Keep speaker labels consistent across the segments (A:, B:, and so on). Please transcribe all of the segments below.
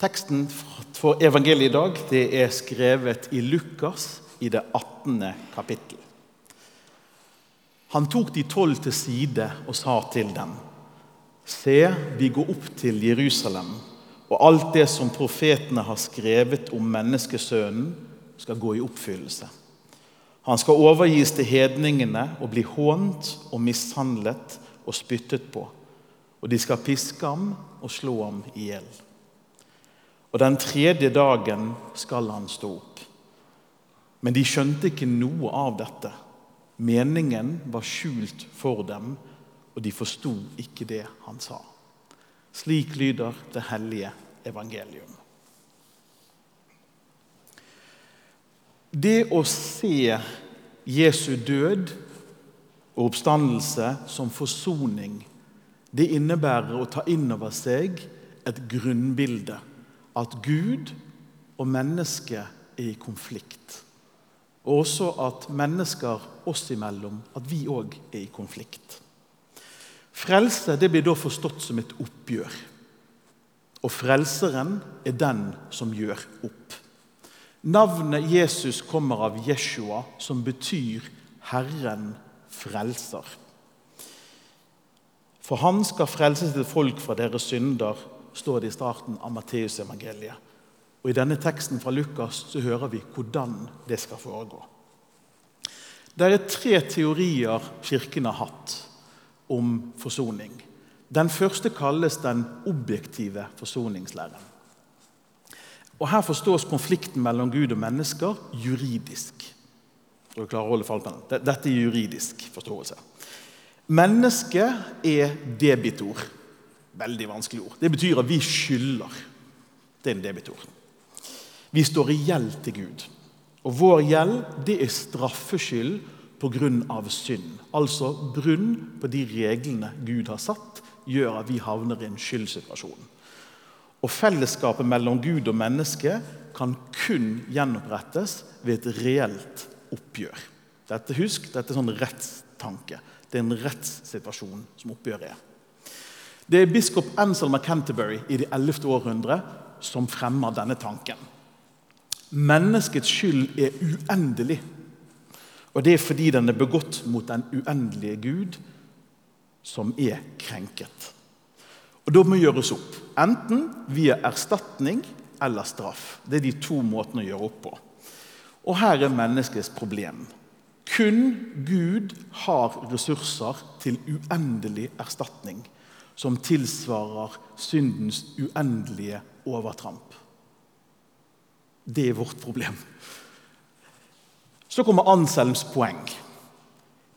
A: Teksten for evangeliet i dag det er skrevet i Lukas i det 18. kapittel. Han tok de tolv til side og sa til dem.: Se, vi går opp til Jerusalem, og alt det som profetene har skrevet om menneskesønnen, skal gå i oppfyllelse. Han skal overgis til hedningene og bli hånt og mishandlet og spyttet på. Og de skal piske ham og slå ham i hjel. Og den tredje dagen skal han stå opp. Men de skjønte ikke noe av dette. Meningen var skjult for dem, og de forsto ikke det han sa. Slik lyder det hellige evangelium. Det å se Jesu død og oppstandelse som forsoning, det innebærer å ta inn over seg et grunnbilde. At Gud og mennesket er i konflikt. Og også at mennesker oss imellom, at vi òg er i konflikt. Frelse det blir da forstått som et oppgjør. Og frelseren er den som gjør opp. Navnet Jesus kommer av Jeshua, som betyr 'Herren frelser'. For han skal frelse sitt folk fra deres synder, står det i starten av Matteusevangeliet. Og I denne teksten fra Lukas så hører vi hvordan det skal foregå. Det er tre teorier Kirken har hatt om forsoning. Den første kalles den objektive forsoningslæren. Og Her forstås konflikten mellom Gud og mennesker juridisk. Dette er juridisk forståelse. Mennesket er debitor. Veldig vanskelig ord. Det betyr at vi skylder. Det er en debitor. Vi står i gjeld til Gud. Og vår gjeld det er straffskyld pga. synd. Altså brunn på de reglene Gud har satt, gjør at vi havner i en skyldsituasjon. Og Fellesskapet mellom Gud og menneske kan kun gjenopprettes ved et reelt oppgjør. Dette, husk, dette er sånn rettstanke. Det er en rettssituasjon som oppgjøret er. Det er biskop Anselm av Canterbury i det 11. århundre som fremmer denne tanken. Menneskets skyld er uendelig. Og det er fordi den er begått mot den uendelige Gud, som er krenket. Og Da må gjøres opp, enten via erstatning eller straff. Det er de to måtene å gjøre opp på. Og her er menneskets problem. Kun Gud har ressurser til uendelig erstatning som tilsvarer syndens uendelige overtramp. Det er vårt problem. Så kommer Anselms poeng.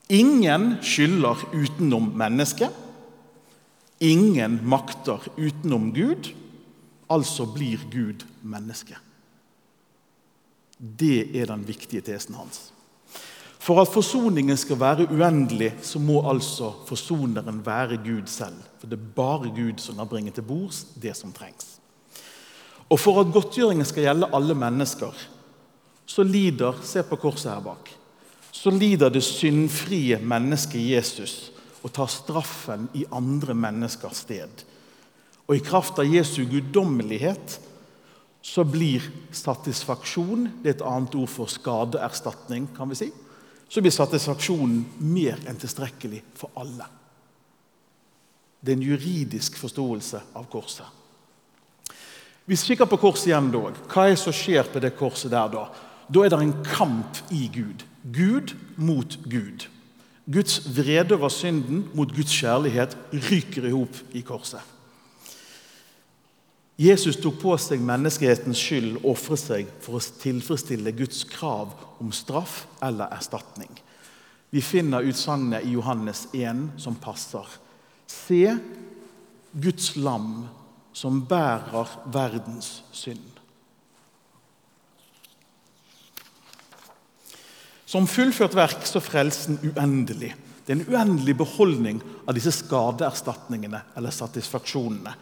A: Ingen skylder utenom mennesket. Ingen makter utenom Gud. Altså blir Gud menneske. Det er den viktige tesen hans. For at forsoningen skal være uendelig, så må altså forsoneren være Gud selv. For det er bare Gud som kan bringe til bords det som trengs. Og for at godtgjøringen skal gjelde alle mennesker, så lider Se på korset her bak. Så lider det syndfrie mennesket Jesus og tar straffen i andre menneskers sted. Og i kraft av Jesu guddommelighet så blir satisfaksjon Det er et annet ord for skadeerstatning, kan vi si. Så blir satisfaksjonen mer enn tilstrekkelig for alle. Det er en juridisk forståelse av korset. Vi kikker på korset igjen. Hva er det som skjer på det korset der da? Da er det en kamp i Gud. Gud mot Gud. Guds vrede over synden mot Guds kjærlighet ryker i hop i korset. Jesus tok på seg menneskehetens skyld og ofret seg for å tilfredsstille Guds krav om straff eller erstatning. Vi finner utsagnet i Johannes 1 som passer. Se Guds lam som bærer verdens synd. Som fullført verk så frelsen uendelig. Det er en uendelig beholdning av disse skadeerstatningene eller satisfaksjonene.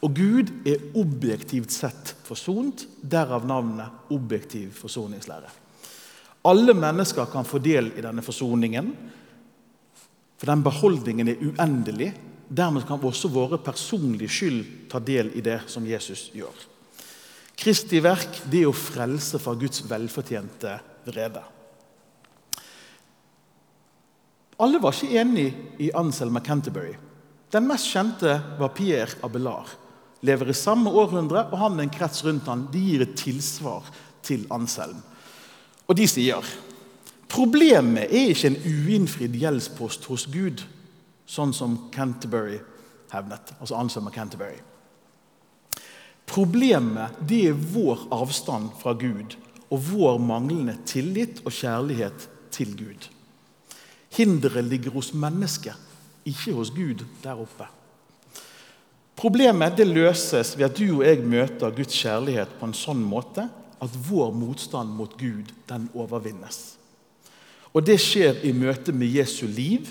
A: Og Gud er objektivt sett forsont, derav navnet objektiv forsoningslære. Alle mennesker kan få del i denne forsoningen, for den beholdningen er uendelig. Dermed kan også våre personlige skyld ta del i det som Jesus gjør. Kristi verk det er å frelse fra Guds velfortjente vrede. Alle var ikke enig i Anselm av Canterbury. Den mest kjente var Pierre Abelard. Lever i samme århundre, og han og en krets rundt han, de gir et tilsvar til Anselm. Og de sier problemet er ikke en uinnfridd gjeldspost hos Gud, sånn som Canterbury hevnet. Altså Anselm av Canterbury. Problemet det er vår avstand fra Gud og vår manglende tillit og kjærlighet til Gud. Hinderet ligger hos mennesket, ikke hos Gud der oppe. Problemet det løses ved at du og jeg møter Guds kjærlighet på en sånn måte at vår motstand mot Gud den overvinnes. Og det skjer i møte med Jesu liv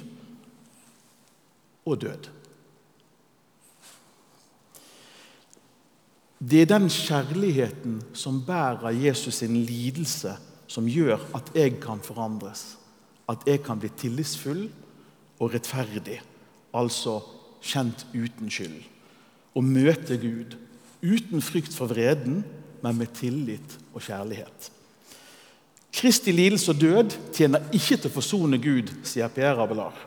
A: og død. Det er den kjærligheten som bærer Jesus sin lidelse, som gjør at jeg kan forandres. At jeg kan bli tillitsfull og rettferdig, altså kjent uten skyld. Og møte Gud uten frykt for vreden, men med tillit og kjærlighet. Kristi lidelse og død tjener ikke til å forsone Gud, sier Pierre Abelard.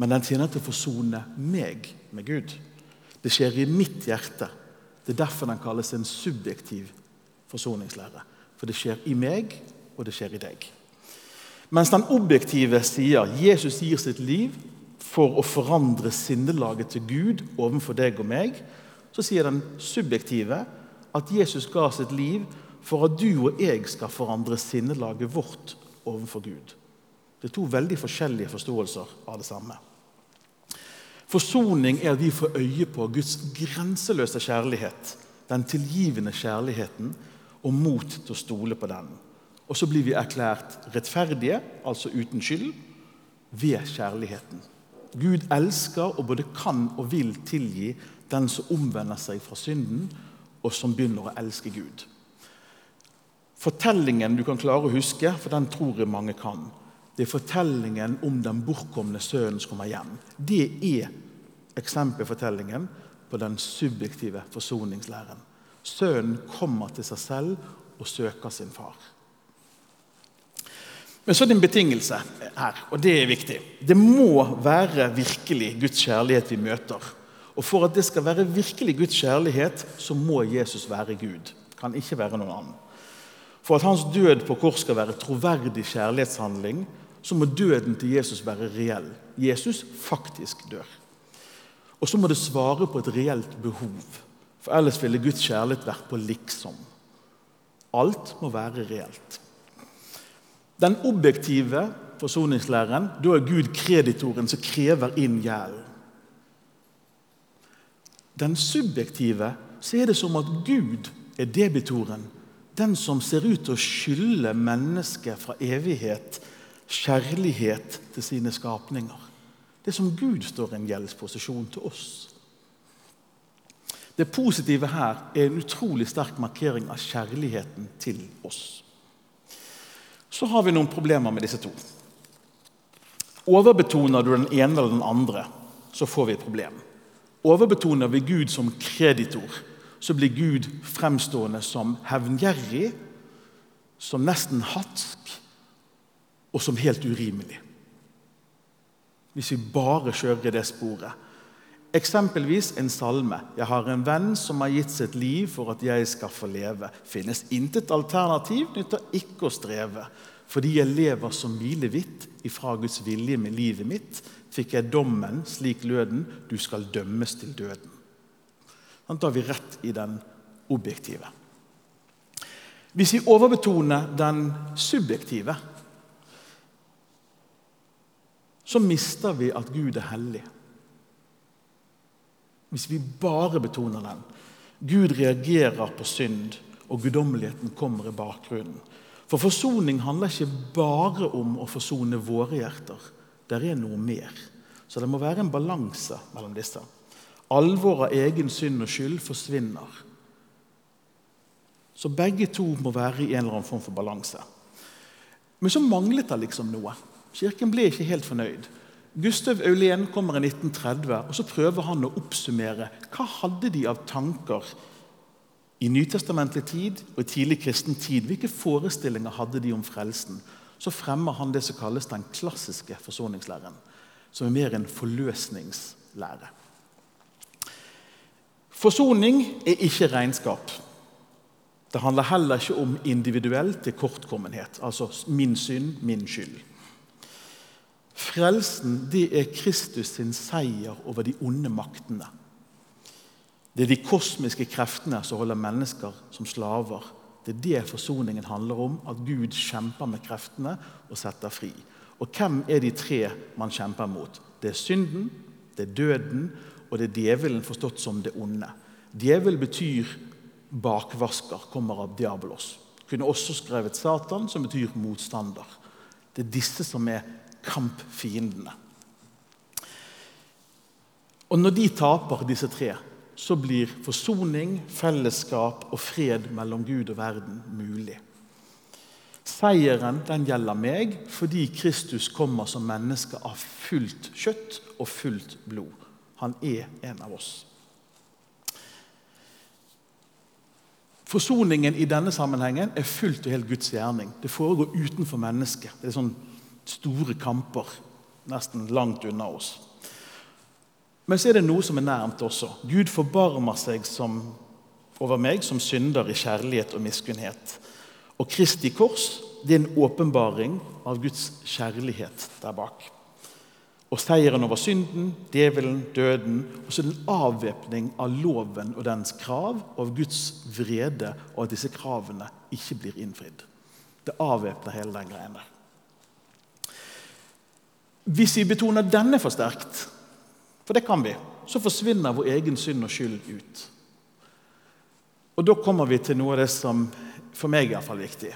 A: Men den tjener til å forsone meg med Gud. Det skjer i mitt hjerte. Det er derfor den kalles en subjektiv forsoningslære. For det skjer i meg, og det skjer i deg. Mens den objektive sier Jesus gir sitt liv for å forandre sinnelaget til Gud overfor deg og meg, så sier den subjektive at Jesus ga sitt liv for at du og jeg skal forandre sinnelaget vårt overfor Gud. Det er to veldig forskjellige forståelser av det samme. Forsoning er at vi får øye på Guds grenseløse kjærlighet, den tilgivende kjærligheten, og mot til å stole på den. Og så blir vi erklært rettferdige, altså uten skyld, ved kjærligheten. Gud elsker og både kan og vil tilgi den som omvender seg fra synden, og som begynner å elske Gud. Fortellingen du kan klare å huske, for den tror jeg mange kan, det er fortellingen om den bortkomne sønnen som kommer hjem. Det er eksempelfortellingen på den subjektive forsoningslæren. Sønnen kommer til seg selv og søker sin far. Men så er det en betingelse her, og det er viktig. Det må være virkelig Guds kjærlighet vi møter. Og For at det skal være virkelig Guds kjærlighet, så må Jesus være Gud. Kan ikke være noen annen. For at hans død på kors skal være troverdig kjærlighetshandling, så må døden til Jesus være reell. Jesus faktisk dør. Og så må det svare på et reelt behov. For ellers ville Guds kjærlighet vært på liksom. Alt må være reelt. Den objektive forsoningslæren, da er Gud kreditoren som krever inn gjelden. Den subjektive så er det som at Gud er debitoren. Den som ser ut til å skylde mennesket fra evighet kjærlighet til sine skapninger. Det er som Gud står i en gjeldsposisjon til oss. Det positive her er en utrolig sterk markering av kjærligheten til oss. Så har vi noen problemer med disse to. Overbetoner du den ene eller den andre, så får vi et problem. Overbetoner vi Gud som kreditor, så blir Gud fremstående som hevngjerrig, som nesten hatsk og som helt urimelig. Hvis vi bare kjører i det sporet. Eksempelvis en salme. 'Jeg har en venn som har gitt sitt liv for at jeg skal få leve.' 'Finnes intet alternativ, nytter ikke å streve.' 'Fordi jeg lever som hvilevidt ifra Guds vilje med livet mitt,' 'fikk jeg dommen, slik løden, du skal dømmes til døden.' Da tar vi rett i den objektive. Hvis vi overbetoner den subjektive, så mister vi at Gud er hellig. Hvis vi bare betoner den. Gud reagerer på synd, og guddommeligheten kommer i bakgrunnen. For forsoning handler ikke bare om å forsone våre hjerter. Det er noe mer. Så det må være en balanse mellom disse. Alvoret av egen synd og skyld forsvinner. Så begge to må være i en eller annen form for balanse. Men så manglet det liksom noe. Kirken ble ikke helt fornøyd. Gustav Aulén kommer i 1930, og så prøver han å oppsummere hva hadde de av tanker I nytestamentlig tid og i tidlig kristen tid, hvilke forestillinger hadde de om frelsen? Så fremmer han det som kalles den klassiske forsoningslæren, som er mer en forløsningslære. Forsoning er ikke regnskap. Det handler heller ikke om individuell tilkortkommenhet, altså min synd, min skyld. Frelsen det er Kristus sin seier over de onde maktene. Det er de kosmiske kreftene som holder mennesker som slaver. Det er det forsoningen handler om, at Gud kjemper med kreftene og setter fri. Og hvem er de tre man kjemper mot? Det er synden, det er døden, og det er djevelen forstått som det onde. Djevel betyr bakvasker, kommer av diabolos. Kunne også skrevet Satan, som betyr motstander. Det er disse som er kampfiendene. Og når de taper, disse tre, så blir forsoning, fellesskap og fred mellom Gud og verden mulig. Seieren den gjelder meg fordi Kristus kommer som menneske av fullt kjøtt og fullt blod. Han er en av oss. Forsoningen i denne sammenhengen er fullt og helt Guds gjerning. Det foregår utenfor mennesket. Det er sånne store kamper nesten langt unna oss. Men så er det noe som er nærmt også. Gud forbarmer seg som, over meg som synder i kjærlighet og miskunnhet. Og Kristi kors det er en åpenbaring av Guds kjærlighet der bak. Og seieren over synden, djevelen, døden. Og så den avvæpning av loven og dens krav, og av Guds vrede, og at disse kravene ikke blir innfridd. Det avvæpner hele den greia. Hvis vi betoner denne for sterkt, for det kan vi, så forsvinner vår egen synd og skyld ut. Og Da kommer vi til noe av det som for meg er viktig.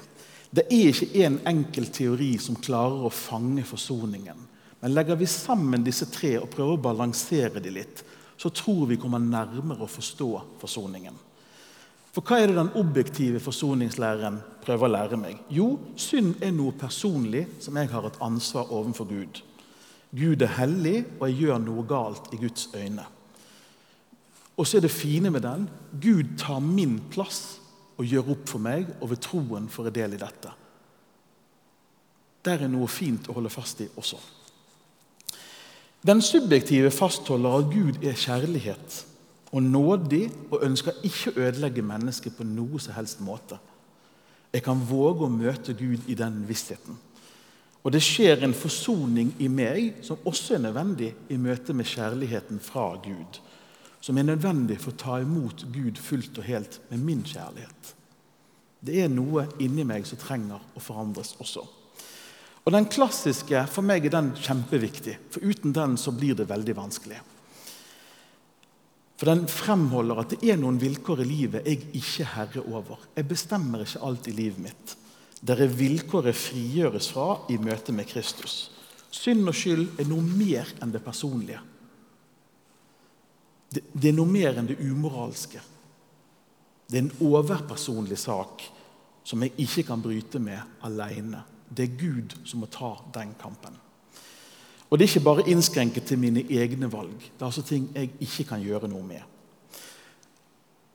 A: Det er ikke én en enkel teori som klarer å fange forsoningen. Men legger vi sammen disse tre og prøver å balansere de litt, så tror vi kommer nærmere å forstå forsoningen. For hva er det den objektive forsoningslæren prøver å lære meg? Jo, synd er noe personlig som jeg har et ansvar overfor Gud. Gud er hellig, og jeg gjør noe galt i Guds øyne. Og så er det fine med den Gud tar min plass og gjør opp for meg, og ved troen får jeg del i dette. Der er noe fint å holde fast i også. Den subjektive fastholder at Gud er kjærlighet og nådig og ønsker ikke å ødelegge mennesket på noe som helst måte. Jeg kan våge å møte Gud i den vissheten. Og det skjer en forsoning i meg som også er nødvendig i møte med kjærligheten fra Gud. Som er nødvendig for å ta imot Gud fullt og helt med min kjærlighet. Det er noe inni meg som trenger å forandres også. Og Den klassiske for meg er den kjempeviktig, for uten den så blir det veldig vanskelig. For Den fremholder at det er noen vilkår i livet jeg ikke er herre over. Jeg bestemmer ikke alt i livet mitt der er vilkåret frigjøres fra i møte med Kristus. Synd og skyld er noe mer enn det personlige. Det, det er noe mer enn det umoralske. Det er en overpersonlig sak som jeg ikke kan bryte med alene. Det er Gud som må ta den kampen. Og Det er ikke bare innskrenket til mine egne valg. Det er altså ting jeg ikke kan gjøre noe med.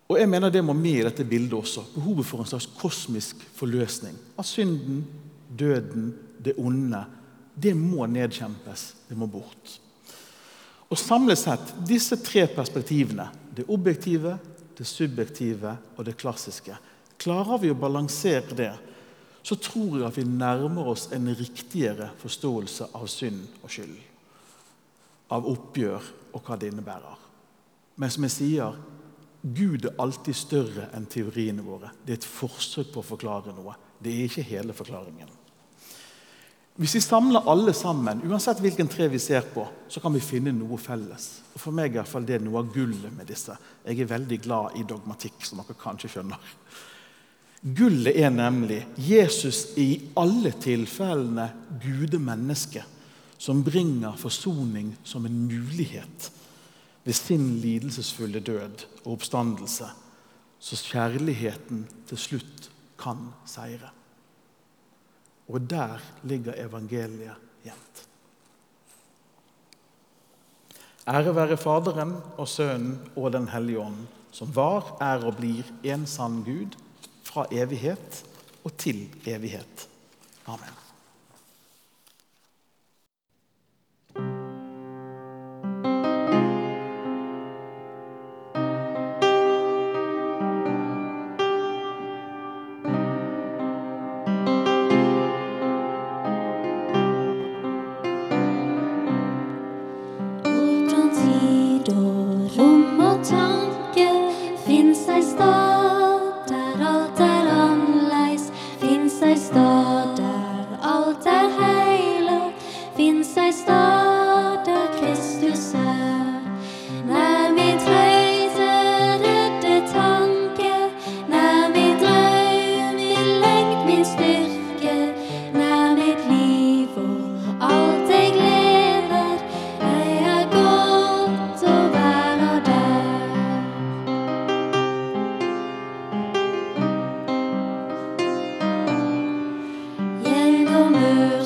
A: Og jeg mener Det må med i dette bildet også. Behovet for en slags kosmisk forløsning. Av synden, døden, det onde. Det må nedkjempes. Det må bort. Og Samlet sett, disse tre perspektivene, det objektive, det subjektive og det klassiske, klarer vi å balansere det, så tror jeg at vi nærmer oss en riktigere forståelse av synd og skyld. Av oppgjør og hva det innebærer. Men som jeg sier, Gud er alltid større enn teoriene våre. Det er et forsøk på å forklare noe. Det er ikke hele forklaringen. Hvis vi samler alle sammen, uansett hvilken tre vi ser på, så kan vi finne noe felles. Og For meg er det noe av gullet med disse. Jeg er veldig glad i dogmatikk, som dere kanskje skjønner. Gullet er nemlig Jesus i alle tilfellene gudemenneske som bringer forsoning som en mulighet ved sin lidelsesfulle død og oppstandelse, så kjærligheten til slutt kan seire. Og der ligger evangeliet gjemt. Ære være Faderen og Sønnen og Den hellige ånd, som var, er og blir en sann Gud, fra evighet og til evighet. Amen.
B: heures.